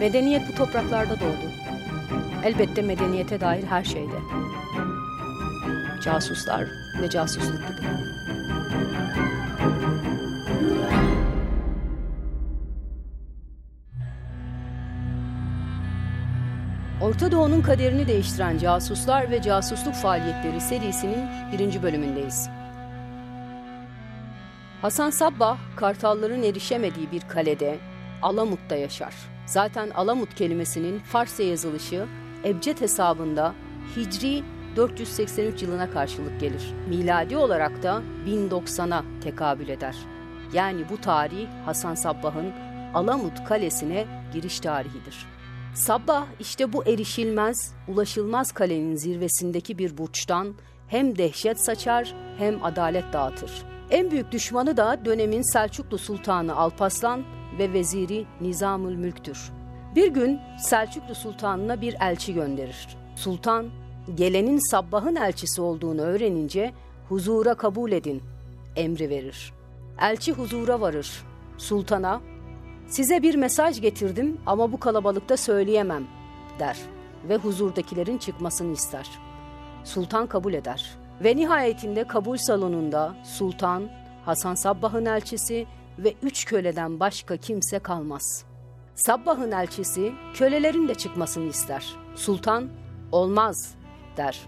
Medeniyet bu topraklarda doğdu. Elbette medeniyete dair her şeyde. Casuslar ve casusluk gibi. Orta Doğu'nun kaderini değiştiren casuslar ve casusluk faaliyetleri serisinin birinci bölümündeyiz. Hasan Sabbah, Kartalların erişemediği bir kalede, Alamut'ta yaşar. Zaten Alamut kelimesinin Farsça yazılışı Ebced hesabında Hicri 483 yılına karşılık gelir. Miladi olarak da 1090'a tekabül eder. Yani bu tarih Hasan Sabbah'ın Alamut Kalesi'ne giriş tarihidir. Sabbah işte bu erişilmez, ulaşılmaz kalenin zirvesindeki bir burçtan hem dehşet saçar hem adalet dağıtır. En büyük düşmanı da dönemin Selçuklu Sultanı Alpaslan ve veziri Nizamül Mülk'tür. Bir gün Selçuklu Sultanına bir elçi gönderir. Sultan, gelenin Sabbah'ın elçisi olduğunu öğrenince huzura kabul edin emri verir. Elçi huzura varır. Sultana, size bir mesaj getirdim ama bu kalabalıkta söyleyemem der ve huzurdakilerin çıkmasını ister. Sultan kabul eder. Ve nihayetinde kabul salonunda Sultan, Hasan Sabbah'ın elçisi ve üç köleden başka kimse kalmaz. Sabbah'ın elçisi kölelerin de çıkmasını ister. Sultan, olmaz der.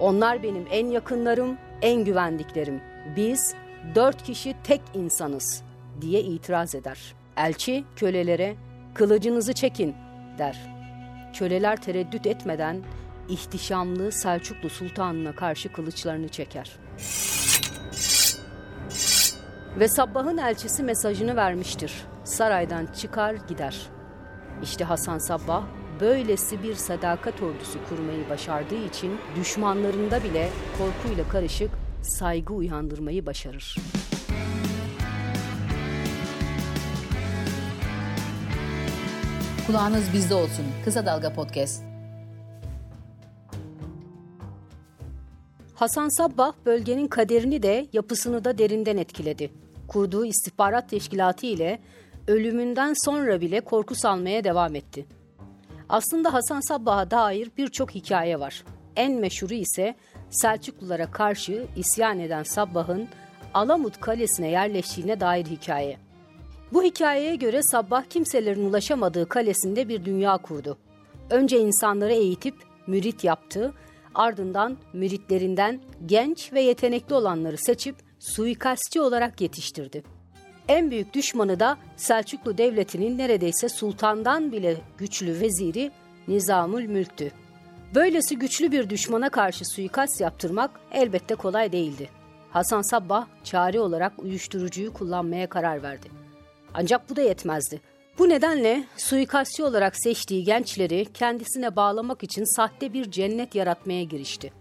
Onlar benim en yakınlarım, en güvendiklerim. Biz dört kişi tek insanız diye itiraz eder. Elçi kölelere kılıcınızı çekin der. Köleler tereddüt etmeden ihtişamlı Selçuklu Sultanına karşı kılıçlarını çeker. Ve Sabbah'ın elçisi mesajını vermiştir. Saraydan çıkar gider. İşte Hasan Sabbah böylesi bir sadakat ordusu kurmayı başardığı için düşmanlarında bile korkuyla karışık saygı uyandırmayı başarır. Kulağınız bizde olsun. Kısa Dalga Podcast. Hasan Sabbah bölgenin kaderini de yapısını da derinden etkiledi. Kurduğu istihbarat teşkilatı ile ölümünden sonra bile korku salmaya devam etti. Aslında Hasan Sabbah'a dair birçok hikaye var. En meşhuru ise Selçuklulara karşı isyan eden Sabbah'ın Alamut Kalesi'ne yerleştiğine dair hikaye. Bu hikayeye göre Sabbah kimselerin ulaşamadığı kalesinde bir dünya kurdu. Önce insanları eğitip mürit yaptı, ardından müritlerinden genç ve yetenekli olanları seçip suikastçı olarak yetiştirdi. En büyük düşmanı da Selçuklu Devleti'nin neredeyse sultandan bile güçlü veziri Nizamül Mülk'tü. Böylesi güçlü bir düşmana karşı suikast yaptırmak elbette kolay değildi. Hasan Sabbah çare olarak uyuşturucuyu kullanmaya karar verdi. Ancak bu da yetmezdi. Bu nedenle suikastçı olarak seçtiği gençleri kendisine bağlamak için sahte bir cennet yaratmaya girişti.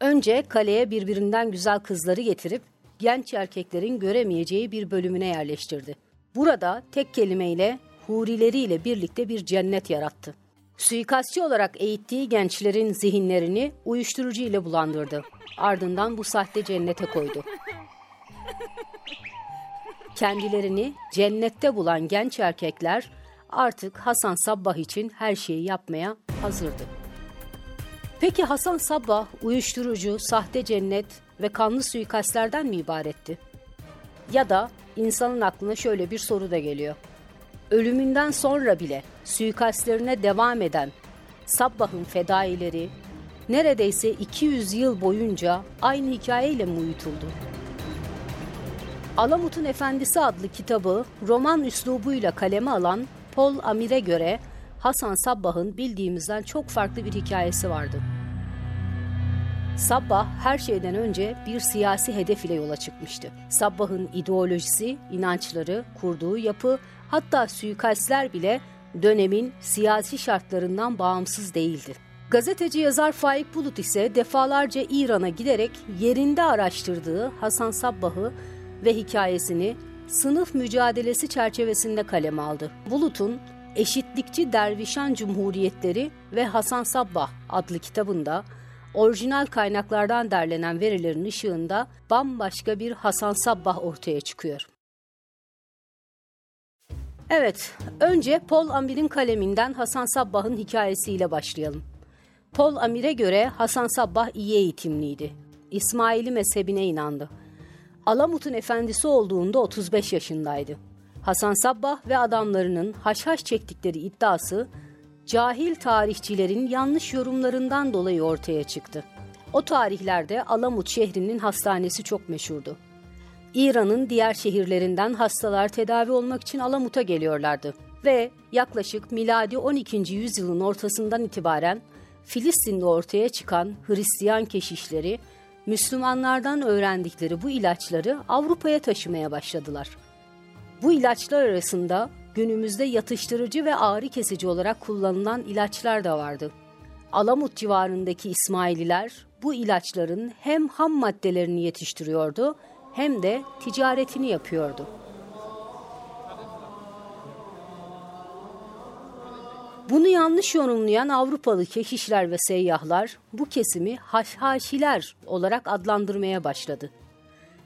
Önce kaleye birbirinden güzel kızları getirip genç erkeklerin göremeyeceği bir bölümüne yerleştirdi. Burada tek kelimeyle hurileriyle birlikte bir cennet yarattı. Suikastçı olarak eğittiği gençlerin zihinlerini uyuşturucu ile bulandırdı. Ardından bu sahte cennete koydu. Kendilerini cennette bulan genç erkekler artık Hasan Sabbah için her şeyi yapmaya hazırdı. Peki Hasan Sabbah uyuşturucu, sahte cennet ve kanlı suikastlerden mi ibaretti? Ya da insanın aklına şöyle bir soru da geliyor. Ölümünden sonra bile suikastlerine devam eden Sabbah'ın fedaileri neredeyse 200 yıl boyunca aynı hikayeyle mi uyutuldu? Alamut'un Efendisi adlı kitabı roman üslubuyla kaleme alan Paul Amir'e göre Hasan Sabbah'ın bildiğimizden çok farklı bir hikayesi vardı. Sabbah her şeyden önce bir siyasi hedef ile yola çıkmıştı. Sabbah'ın ideolojisi, inançları, kurduğu yapı, hatta suikastler bile dönemin siyasi şartlarından bağımsız değildi. Gazeteci yazar Faik Bulut ise defalarca İran'a giderek yerinde araştırdığı Hasan Sabbah'ı ve hikayesini sınıf mücadelesi çerçevesinde kaleme aldı. Bulut'un Eşitlikçi Dervişan Cumhuriyetleri ve Hasan Sabbah adlı kitabında orijinal kaynaklardan derlenen verilerin ışığında bambaşka bir Hasan Sabbah ortaya çıkıyor. Evet, önce Paul Amir'in kaleminden Hasan Sabbah'ın hikayesiyle başlayalım. Paul Amir'e göre Hasan Sabbah iyi eğitimliydi. İsmaili mezhebine inandı. Alamut'un efendisi olduğunda 35 yaşındaydı. Hasan Sabbah ve adamlarının haşhaş çektikleri iddiası cahil tarihçilerin yanlış yorumlarından dolayı ortaya çıktı. O tarihlerde Alamut şehrinin hastanesi çok meşhurdu. İran'ın diğer şehirlerinden hastalar tedavi olmak için Alamut'a geliyorlardı ve yaklaşık miladi 12. yüzyılın ortasından itibaren Filistin'de ortaya çıkan Hristiyan keşişleri Müslümanlardan öğrendikleri bu ilaçları Avrupa'ya taşımaya başladılar. Bu ilaçlar arasında günümüzde yatıştırıcı ve ağrı kesici olarak kullanılan ilaçlar da vardı. Alamut civarındaki İsmaililer bu ilaçların hem ham maddelerini yetiştiriyordu hem de ticaretini yapıyordu. Bunu yanlış yorumlayan Avrupalı keşişler ve seyyahlar bu kesimi haşhaşiler olarak adlandırmaya başladı.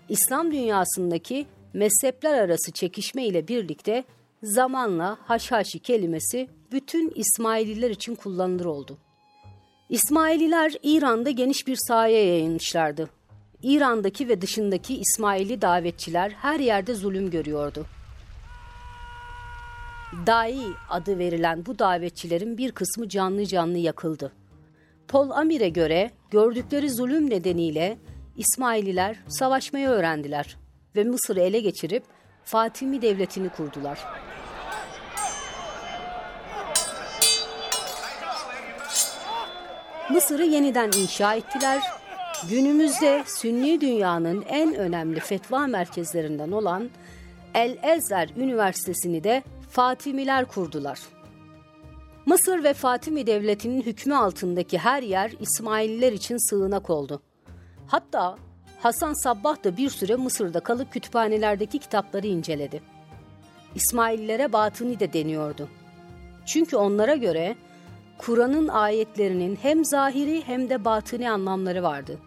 İslam dünyasındaki mezhepler arası çekişme ile birlikte zamanla haşhaşi kelimesi bütün İsmaililer için kullanılır oldu. İsmaililer İran'da geniş bir sahaya yayılmışlardı. İran'daki ve dışındaki İsmaili davetçiler her yerde zulüm görüyordu. Dai adı verilen bu davetçilerin bir kısmı canlı canlı yakıldı. Pol Amir'e göre gördükleri zulüm nedeniyle İsmaililer savaşmayı öğrendiler ve Mısır'ı ele geçirip Fatimi devletini kurdular. Mısır'ı yeniden inşa ettiler. Günümüzde Sünni dünyanın en önemli fetva merkezlerinden olan El Ezer Üniversitesi'ni de Fatimiler kurdular. Mısır ve Fatimi devletinin hükmü altındaki her yer İsmaililer için sığınak oldu. Hatta Hasan Sabbah da bir süre Mısır'da kalıp kütüphanelerdeki kitapları inceledi. İsmaillere batıni de deniyordu. Çünkü onlara göre Kur'an'ın ayetlerinin hem zahiri hem de batıni anlamları vardı.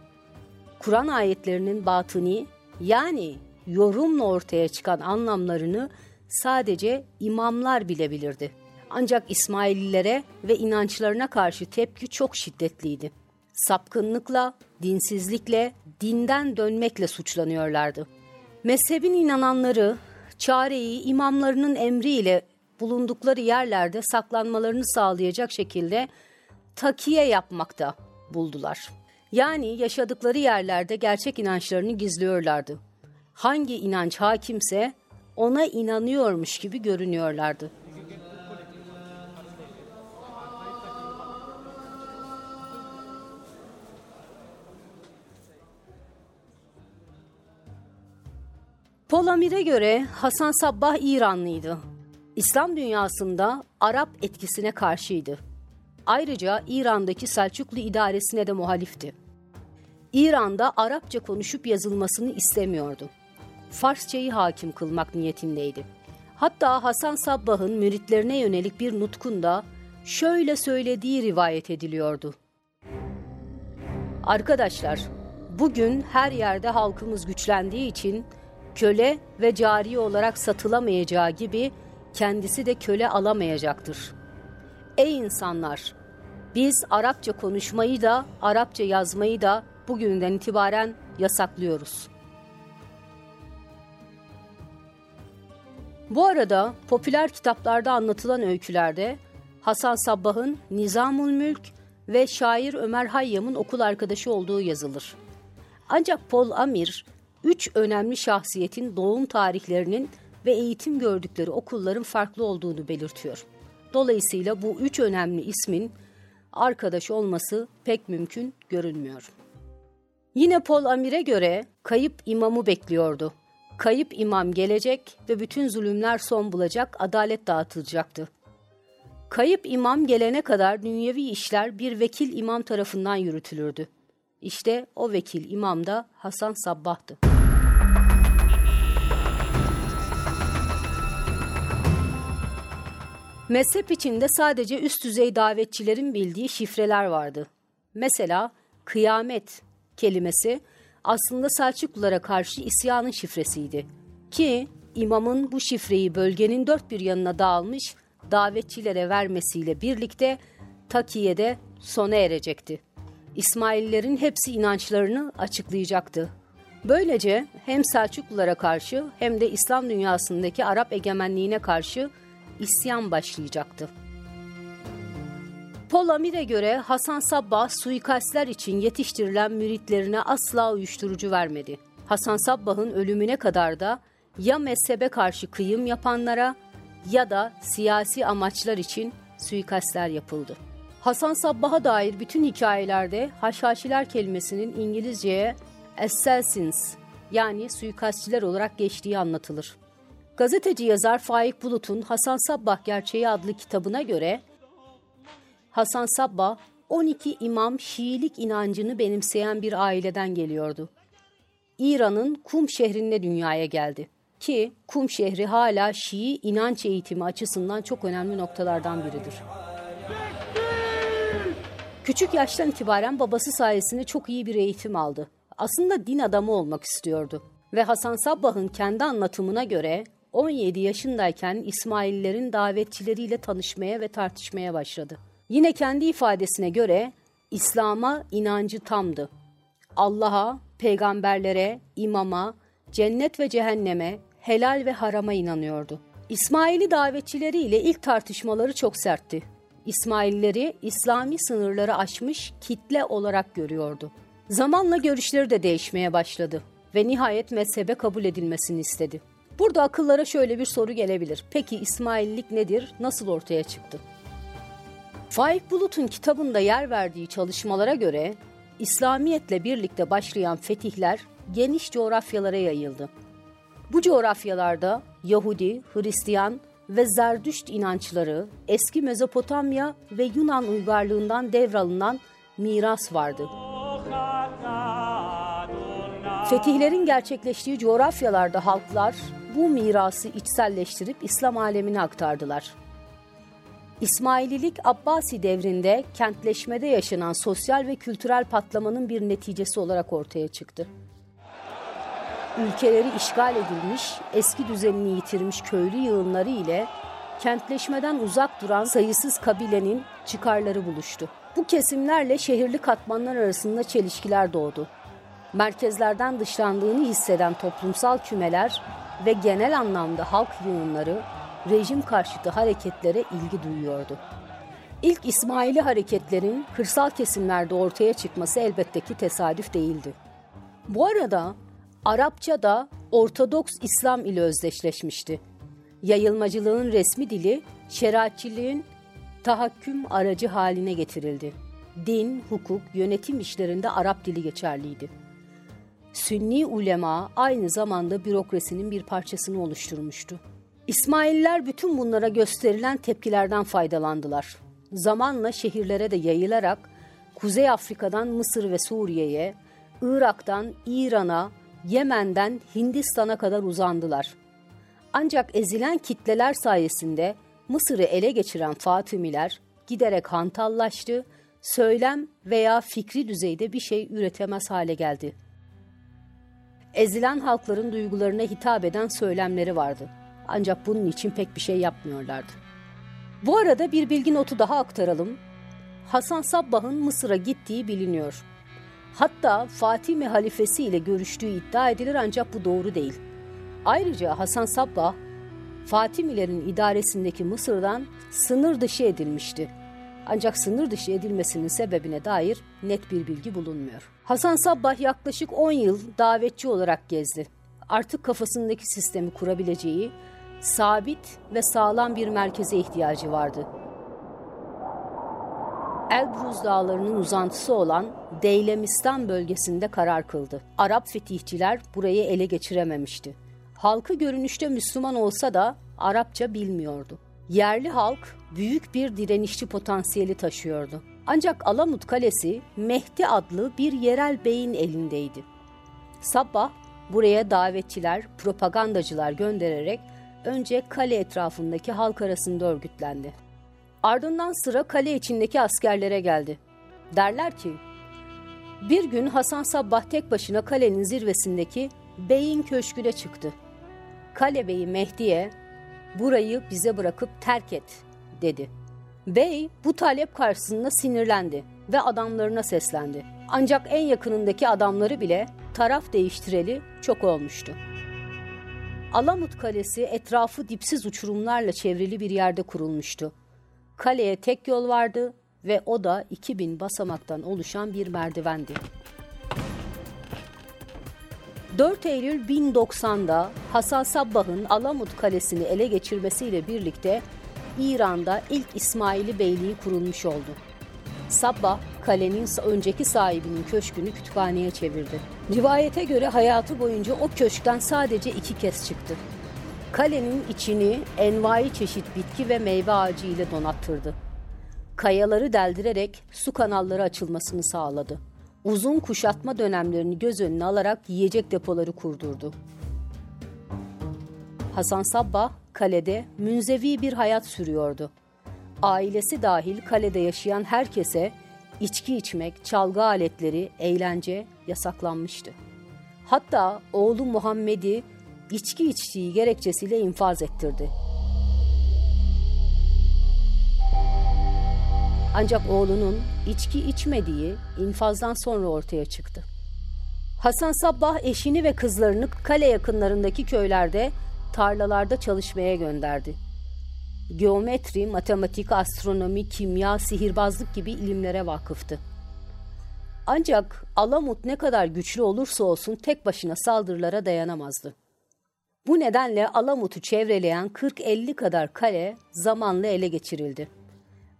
Kur'an ayetlerinin batıni yani yorumla ortaya çıkan anlamlarını sadece imamlar bilebilirdi. Ancak İsmaililere ve inançlarına karşı tepki çok şiddetliydi. Sapkınlıkla, dinsizlikle, dinden dönmekle suçlanıyorlardı. Mezhebin inananları çareyi imamlarının emriyle bulundukları yerlerde saklanmalarını sağlayacak şekilde takiye yapmakta buldular. Yani yaşadıkları yerlerde gerçek inançlarını gizliyorlardı. Hangi inanç hakimse ona inanıyormuş gibi görünüyorlardı. Polamir'e göre Hasan Sabbah İranlıydı. İslam dünyasında Arap etkisine karşıydı. Ayrıca İran'daki Selçuklu idaresine de muhalifti. İran'da Arapça konuşup yazılmasını istemiyordu. Farsçayı hakim kılmak niyetindeydi. Hatta Hasan Sabbah'ın müritlerine yönelik bir nutkunda şöyle söylediği rivayet ediliyordu. Arkadaşlar, bugün her yerde halkımız güçlendiği için köle ve cari olarak satılamayacağı gibi kendisi de köle alamayacaktır. Ey insanlar! Biz Arapça konuşmayı da, Arapça yazmayı da bugünden itibaren yasaklıyoruz. Bu arada popüler kitaplarda anlatılan öykülerde Hasan Sabbah'ın Nizamul Mülk ve şair Ömer Hayyam'ın okul arkadaşı olduğu yazılır. Ancak Paul Amir, üç önemli şahsiyetin doğum tarihlerinin ve eğitim gördükleri okulların farklı olduğunu belirtiyor. Dolayısıyla bu üç önemli ismin arkadaş olması pek mümkün görünmüyor. Yine Paul Amir'e göre kayıp imamı bekliyordu. Kayıp imam gelecek ve bütün zulümler son bulacak, adalet dağıtılacaktı. Kayıp imam gelene kadar dünyevi işler bir vekil imam tarafından yürütülürdü. İşte o vekil imam da Hasan Sabbah'tı. Mezhep içinde sadece üst düzey davetçilerin bildiği şifreler vardı. Mesela kıyamet kelimesi aslında Selçuklulara karşı isyanın şifresiydi. Ki imamın bu şifreyi bölgenin dört bir yanına dağılmış davetçilere vermesiyle birlikte Takiye'de sona erecekti. İsmaillerin hepsi inançlarını açıklayacaktı. Böylece hem Selçuklulara karşı hem de İslam dünyasındaki Arap egemenliğine karşı isyan başlayacaktı. Paul Amir'e göre Hasan Sabbah suikastler için yetiştirilen müritlerine asla uyuşturucu vermedi. Hasan Sabbah'ın ölümüne kadar da ya mezhebe karşı kıyım yapanlara ya da siyasi amaçlar için suikastler yapıldı. Hasan Sabbah'a dair bütün hikayelerde haşhaşiler kelimesinin İngilizceye assassins yani suikastçiler olarak geçtiği anlatılır. Gazeteci yazar Faik Bulut'un Hasan Sabbah Gerçeği adlı kitabına göre Hasan Sabbah 12 imam Şiilik inancını benimseyen bir aileden geliyordu. İran'ın Kum şehrinde dünyaya geldi ki Kum şehri hala Şii inanç eğitimi açısından çok önemli noktalardan biridir. Küçük yaştan itibaren babası sayesinde çok iyi bir eğitim aldı. Aslında din adamı olmak istiyordu. Ve Hasan Sabbah'ın kendi anlatımına göre 17 yaşındayken İsmaillerin davetçileriyle tanışmaya ve tartışmaya başladı. Yine kendi ifadesine göre İslam'a inancı tamdı. Allah'a, peygamberlere, imama, cennet ve cehenneme, helal ve harama inanıyordu. İsmaili davetçileriyle ilk tartışmaları çok sertti. İsmailleri İslami sınırları aşmış kitle olarak görüyordu. Zamanla görüşleri de değişmeye başladı ve nihayet mezhebe kabul edilmesini istedi. Burada akıllara şöyle bir soru gelebilir. Peki İsmaillik nedir? Nasıl ortaya çıktı? Faik Bulut'un kitabında yer verdiği çalışmalara göre İslamiyetle birlikte başlayan fetihler geniş coğrafyalara yayıldı. Bu coğrafyalarda Yahudi, Hristiyan ve Zerdüşt inançları, eski Mezopotamya ve Yunan uygarlığından devralınan miras vardı. Fetihlerin gerçekleştiği coğrafyalarda halklar bu mirası içselleştirip İslam alemine aktardılar. İsmaililik Abbasi devrinde kentleşmede yaşanan sosyal ve kültürel patlamanın bir neticesi olarak ortaya çıktı. Ülkeleri işgal edilmiş, eski düzenini yitirmiş köylü yığınları ile kentleşmeden uzak duran sayısız kabilenin çıkarları buluştu. Bu kesimlerle şehirli katmanlar arasında çelişkiler doğdu. Merkezlerden dışlandığını hisseden toplumsal kümeler ve genel anlamda halk yığınları rejim karşıtı hareketlere ilgi duyuyordu. İlk İsmaili hareketlerin kırsal kesimlerde ortaya çıkması elbette ki tesadüf değildi. Bu arada Arapça da Ortodoks İslam ile özdeşleşmişti. Yayılmacılığın resmi dili şeriatçiliğin tahakküm aracı haline getirildi. Din, hukuk, yönetim işlerinde Arap dili geçerliydi. Sünni ulema aynı zamanda bürokrasinin bir parçasını oluşturmuştu. İsmailler bütün bunlara gösterilen tepkilerden faydalandılar. Zamanla şehirlere de yayılarak Kuzey Afrika'dan Mısır ve Suriye'ye, Irak'tan İran'a, Yemen'den Hindistan'a kadar uzandılar. Ancak ezilen kitleler sayesinde Mısır'ı ele geçiren Fatımiler giderek hantallaştı, söylem veya fikri düzeyde bir şey üretemez hale geldi. Ezilen halkların duygularına hitap eden söylemleri vardı. Ancak bunun için pek bir şey yapmıyorlardı. Bu arada bir bilgi notu daha aktaralım. Hasan Sabbah'ın Mısır'a gittiği biliniyor. Hatta Fatime halifesi ile görüştüğü iddia edilir ancak bu doğru değil. Ayrıca Hasan Sabbah, Fatimilerin idaresindeki Mısır'dan sınır dışı edilmişti. Ancak sınır dışı edilmesinin sebebine dair net bir bilgi bulunmuyor. Hasan Sabbah yaklaşık 10 yıl davetçi olarak gezdi. Artık kafasındaki sistemi kurabileceği sabit ve sağlam bir merkeze ihtiyacı vardı. Elbruz dağlarının uzantısı olan Deylemistan bölgesinde karar kıldı. Arap fetihçiler burayı ele geçirememişti. Halkı görünüşte Müslüman olsa da Arapça bilmiyordu. Yerli halk büyük bir direnişçi potansiyeli taşıyordu. Ancak Alamut Kalesi Mehdi adlı bir yerel beyin elindeydi. Sabah buraya davetçiler, propagandacılar göndererek önce kale etrafındaki halk arasında örgütlendi. Ardından sıra kale içindeki askerlere geldi. Derler ki, bir gün Hasan Sabbah tek başına kalenin zirvesindeki beyin köşküne çıktı. Kalebeyi Mehdi'ye burayı bize bırakıp terk et dedi. Bey bu talep karşısında sinirlendi ve adamlarına seslendi. Ancak en yakınındaki adamları bile taraf değiştireli çok olmuştu. Alamut Kalesi etrafı dipsiz uçurumlarla çevrili bir yerde kurulmuştu. Kaleye tek yol vardı ve o da 2000 basamaktan oluşan bir merdivendi. 4 Eylül 1090'da Hasan Sabbah'ın Alamut Kalesi'ni ele geçirmesiyle birlikte İran'da ilk İsmaili Beyliği kurulmuş oldu. Sabbah, kalenin önceki sahibinin köşkünü kütüphaneye çevirdi. Rivayete göre hayatı boyunca o köşkten sadece iki kez çıktı. Kalenin içini envai çeşit bitki ve meyve ağacı ile donattırdı. Kayaları deldirerek su kanalları açılmasını sağladı. Uzun kuşatma dönemlerini göz önüne alarak yiyecek depoları kurdurdu. Hasan Sabbah kalede münzevi bir hayat sürüyordu. Ailesi dahil kalede yaşayan herkese içki içmek, çalgı aletleri, eğlence yasaklanmıştı. Hatta oğlu Muhammed'i içki içtiği gerekçesiyle infaz ettirdi. Ancak oğlunun içki içmediği infazdan sonra ortaya çıktı. Hasan Sabbah eşini ve kızlarını kale yakınlarındaki köylerde tarlalarda çalışmaya gönderdi. Geometri, matematik, astronomi, kimya, sihirbazlık gibi ilimlere vakıftı. Ancak Alamut ne kadar güçlü olursa olsun tek başına saldırılara dayanamazdı. Bu nedenle Alamut'u çevreleyen 40-50 kadar kale zamanla ele geçirildi.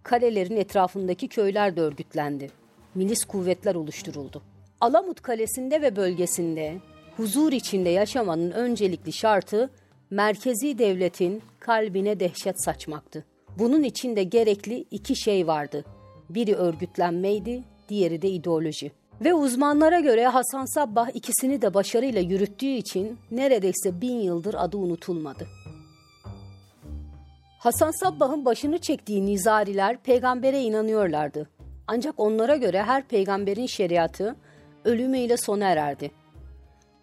Kalelerin etrafındaki köyler de örgütlendi. Milis kuvvetler oluşturuldu. Alamut Kalesi'nde ve bölgesinde huzur içinde yaşamanın öncelikli şartı merkezi devletin kalbine dehşet saçmaktı. Bunun için de gerekli iki şey vardı. Biri örgütlenmeydi, diğeri de ideoloji. Ve uzmanlara göre Hasan Sabbah ikisini de başarıyla yürüttüğü için neredeyse bin yıldır adı unutulmadı. Hasan Sabbah'ın başını çektiği nizariler peygambere inanıyorlardı. Ancak onlara göre her peygamberin şeriatı ölümüyle sona ererdi.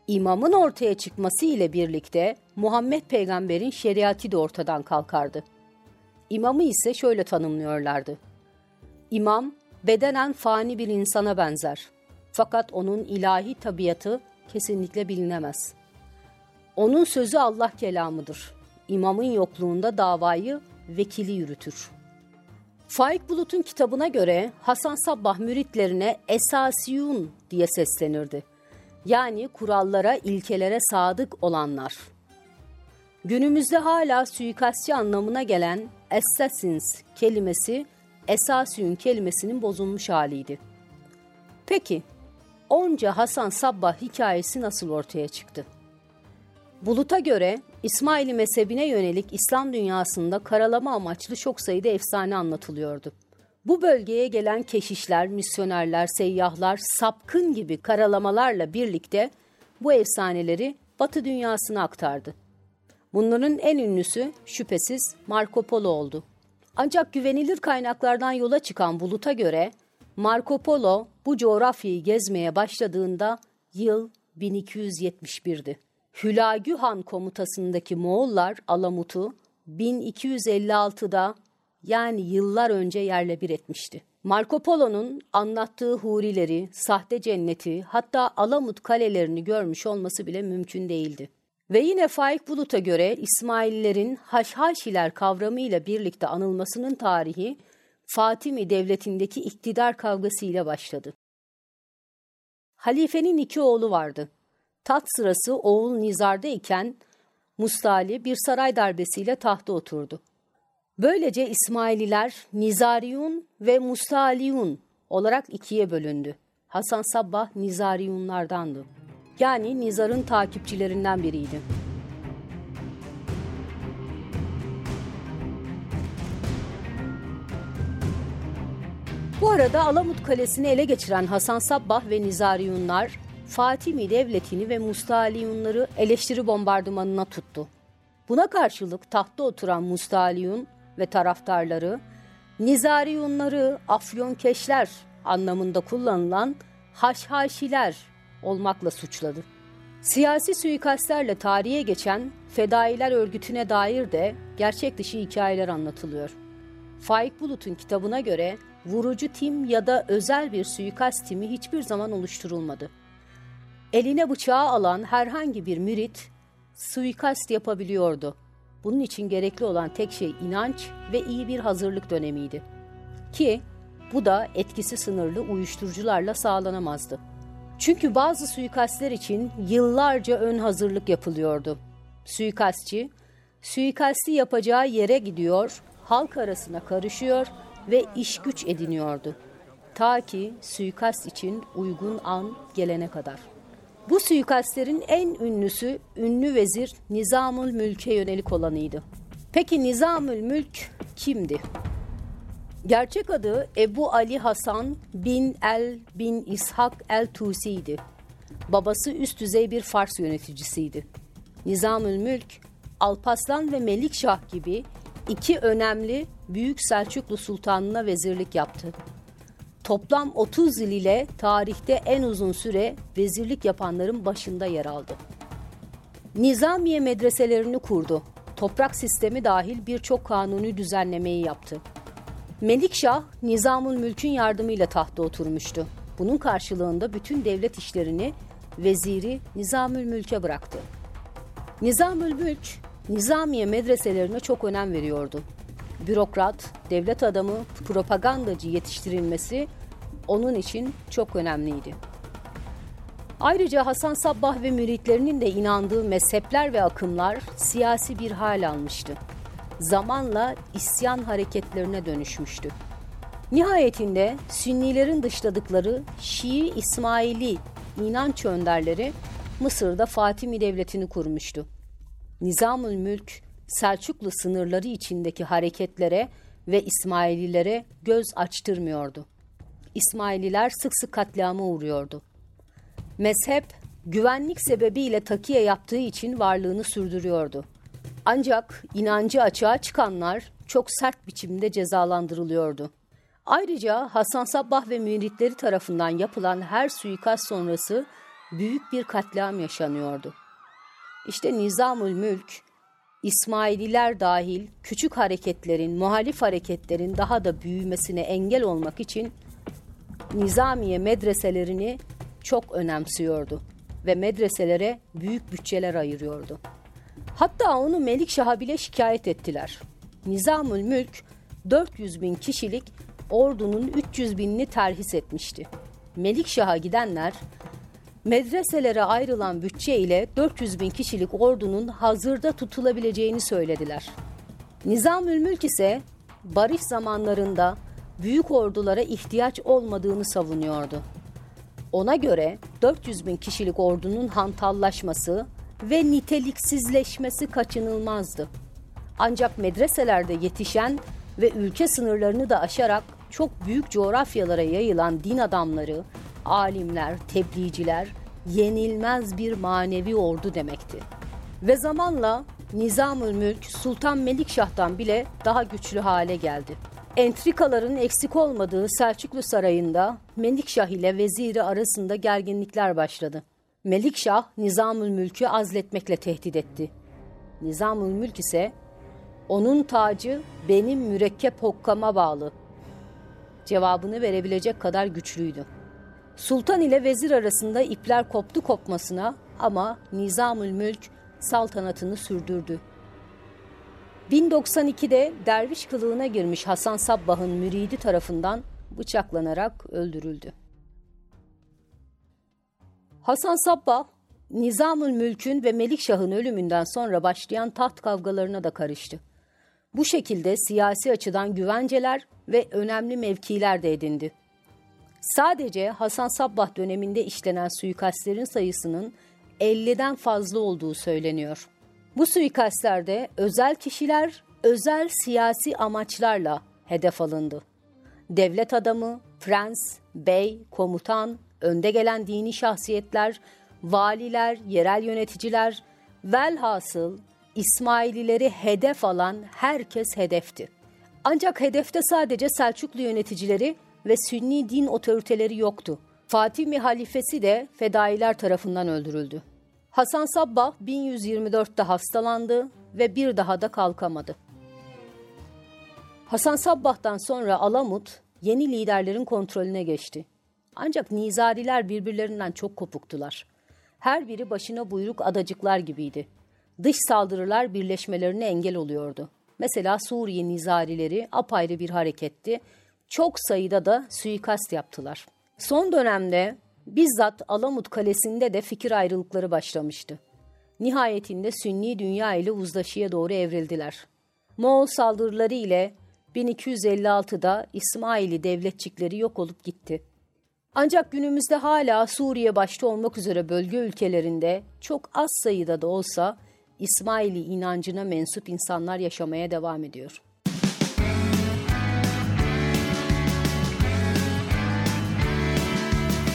İmamın ortaya çıkması ile birlikte Muhammed peygamberin şeriatı da ortadan kalkardı. İmamı ise şöyle tanımlıyorlardı. İmam bedenen fani bir insana benzer. Fakat onun ilahi tabiatı kesinlikle bilinemez. Onun sözü Allah kelamıdır. İmamın yokluğunda davayı vekili yürütür. Faik Bulut'un kitabına göre Hasan Sabbah müritlerine esasiyun diye seslenirdi. Yani kurallara, ilkelere sadık olanlar. Günümüzde hala suikastçı anlamına gelen assassins kelimesi esasiyun kelimesinin bozulmuş haliydi. Peki, onca Hasan Sabbah hikayesi nasıl ortaya çıktı? Bulut'a göre İsmaili mezhebine yönelik İslam dünyasında karalama amaçlı çok sayıda efsane anlatılıyordu. Bu bölgeye gelen keşişler, misyonerler, seyyahlar sapkın gibi karalamalarla birlikte bu efsaneleri Batı dünyasına aktardı. Bunların en ünlüsü şüphesiz Marco Polo oldu. Ancak güvenilir kaynaklardan yola çıkan Bulut'a göre Marco Polo bu coğrafyayı gezmeye başladığında yıl 1271'di. Hülagü Han komutasındaki Moğollar Alamut'u 1256'da yani yıllar önce yerle bir etmişti. Marco Polo'nun anlattığı hurileri, sahte cenneti hatta Alamut kalelerini görmüş olması bile mümkün değildi. Ve yine Faik Bulut'a göre İsmaillilerin Haşhaşiler kavramıyla birlikte anılmasının tarihi Fatimi Devleti'ndeki iktidar kavgası ile başladı. Halifenin iki oğlu vardı. Tat sırası oğul Nizar'da iken Mustali bir saray darbesiyle tahta oturdu. Böylece İsmaililer Nizariyun ve Mustaliyun olarak ikiye bölündü. Hasan Sabbah Nizariyunlardandı. Yani Nizar'ın takipçilerinden biriydi. Bu arada Alamut Kalesi'ni ele geçiren Hasan Sabbah ve Nizariyunlar Fatimi Devleti'ni ve Mustaliyunları eleştiri bombardımanına tuttu. Buna karşılık tahtta oturan Mustaliyun ve taraftarları Nizariyunları Afyonkeşler anlamında kullanılan haşhaşiler olmakla suçladı. Siyasi suikastlerle tarihe geçen Fedailer örgütüne dair de gerçek dışı hikayeler anlatılıyor. Faik Bulut'un kitabına göre vurucu tim ya da özel bir suikast timi hiçbir zaman oluşturulmadı. Eline bıçağı alan herhangi bir mürit suikast yapabiliyordu. Bunun için gerekli olan tek şey inanç ve iyi bir hazırlık dönemiydi. Ki bu da etkisi sınırlı uyuşturucularla sağlanamazdı. Çünkü bazı suikastler için yıllarca ön hazırlık yapılıyordu. Suikastçı, suikasti yapacağı yere gidiyor, halk arasına karışıyor ve iş güç ediniyordu. Ta ki suikast için uygun an gelene kadar. Bu suikastlerin en ünlüsü ünlü vezir Nizamül Mülk'e yönelik olanıydı. Peki Nizamül Mülk kimdi? Gerçek adı Ebu Ali Hasan bin El bin İshak El Tusi'ydi. Babası üst düzey bir Fars yöneticisiydi. Nizamül Mülk, Alpaslan ve Melikşah gibi iki önemli Büyük Selçuklu Sultanına vezirlik yaptı. Toplam 30 yıl ile tarihte en uzun süre vezirlik yapanların başında yer aldı. Nizamiye medreselerini kurdu. Toprak sistemi dahil birçok kanuni düzenlemeyi yaptı. Melikşah, Nizamül Mülk'ün yardımıyla tahta oturmuştu. Bunun karşılığında bütün devlet işlerini veziri Nizamül Mülk'e bıraktı. Nizamül Mülk, Nizamiye medreselerine çok önem veriyordu. Bürokrat, devlet adamı, propagandacı yetiştirilmesi onun için çok önemliydi. Ayrıca Hasan Sabbah ve müritlerinin de inandığı mezhepler ve akımlar siyasi bir hal almıştı. Zamanla isyan hareketlerine dönüşmüştü. Nihayetinde Sünnilerin dışladıkları Şii İsmaili inanç önderleri Mısır'da Fatimi Devleti'ni kurmuştu. Nizamül Mülk, Selçuklu sınırları içindeki hareketlere ve İsmaililere göz açtırmıyordu. İsmaililer sık sık katliama uğruyordu. Mezhep, güvenlik sebebiyle takiye yaptığı için varlığını sürdürüyordu. Ancak inancı açığa çıkanlar çok sert biçimde cezalandırılıyordu. Ayrıca Hasan Sabbah ve müritleri tarafından yapılan her suikast sonrası büyük bir katliam yaşanıyordu. İşte Nizamül Mülk, İsmaililer dahil küçük hareketlerin, muhalif hareketlerin daha da büyümesine engel olmak için Nizamiye medreselerini çok önemsiyordu ve medreselere büyük bütçeler ayırıyordu. Hatta onu Melikşah'a bile şikayet ettiler. Nizamül Mülk 400 bin kişilik ordunun 300 binini terhis etmişti. Melikşah'a gidenler medreselere ayrılan bütçe ile 400 bin kişilik ordunun hazırda tutulabileceğini söylediler. Nizamül Mülk ise barış zamanlarında büyük ordulara ihtiyaç olmadığını savunuyordu. Ona göre 400 bin kişilik ordunun hantallaşması ve niteliksizleşmesi kaçınılmazdı. Ancak medreselerde yetişen ve ülke sınırlarını da aşarak çok büyük coğrafyalara yayılan din adamları, alimler, tebliğciler yenilmez bir manevi ordu demekti. Ve zamanla Nizamül Mülk Sultan Melikşah'tan bile daha güçlü hale geldi. Entrikaların eksik olmadığı Selçuklu Sarayı'nda Melikşah ile veziri arasında gerginlikler başladı. Melikşah Nizamül Mülk'ü azletmekle tehdit etti. Nizamül Mülk ise onun tacı benim mürekkep hokkama bağlı cevabını verebilecek kadar güçlüydü. Sultan ile vezir arasında ipler koptu kopmasına ama Nizamül Mülk saltanatını sürdürdü. 1092'de derviş kılığına girmiş Hasan Sabbah'ın müridi tarafından bıçaklanarak öldürüldü. Hasan Sabbah, Nizamül Mülk'ün ve Melikşah'ın ölümünden sonra başlayan taht kavgalarına da karıştı. Bu şekilde siyasi açıdan güvenceler ve önemli mevkiler de edindi. Sadece Hasan Sabbah döneminde işlenen suikastlerin sayısının 50'den fazla olduğu söyleniyor. Bu suikastlerde özel kişiler özel siyasi amaçlarla hedef alındı. Devlet adamı, prens, bey, komutan, önde gelen dini şahsiyetler, valiler, yerel yöneticiler, velhasıl İsmailileri hedef alan herkes hedefti. Ancak hedefte sadece Selçuklu yöneticileri ve Sünni din otoriteleri yoktu. Fatimi halifesi de fedailer tarafından öldürüldü. Hasan Sabbah 1124'te hastalandı ve bir daha da kalkamadı. Hasan Sabbah'tan sonra Alamut yeni liderlerin kontrolüne geçti. Ancak Nizariler birbirlerinden çok kopuktular. Her biri başına buyruk adacıklar gibiydi. Dış saldırılar birleşmelerine engel oluyordu. Mesela Suriye Nizarileri apayrı bir hareketti. Çok sayıda da suikast yaptılar. Son dönemde bizzat Alamut Kalesi'nde de fikir ayrılıkları başlamıştı. Nihayetinde Sünni dünya ile uzlaşıya doğru evrildiler. Moğol saldırıları ile 1256'da İsmaili devletçikleri yok olup gitti. Ancak günümüzde hala Suriye başta olmak üzere bölge ülkelerinde çok az sayıda da olsa İsmaili inancına mensup insanlar yaşamaya devam ediyor.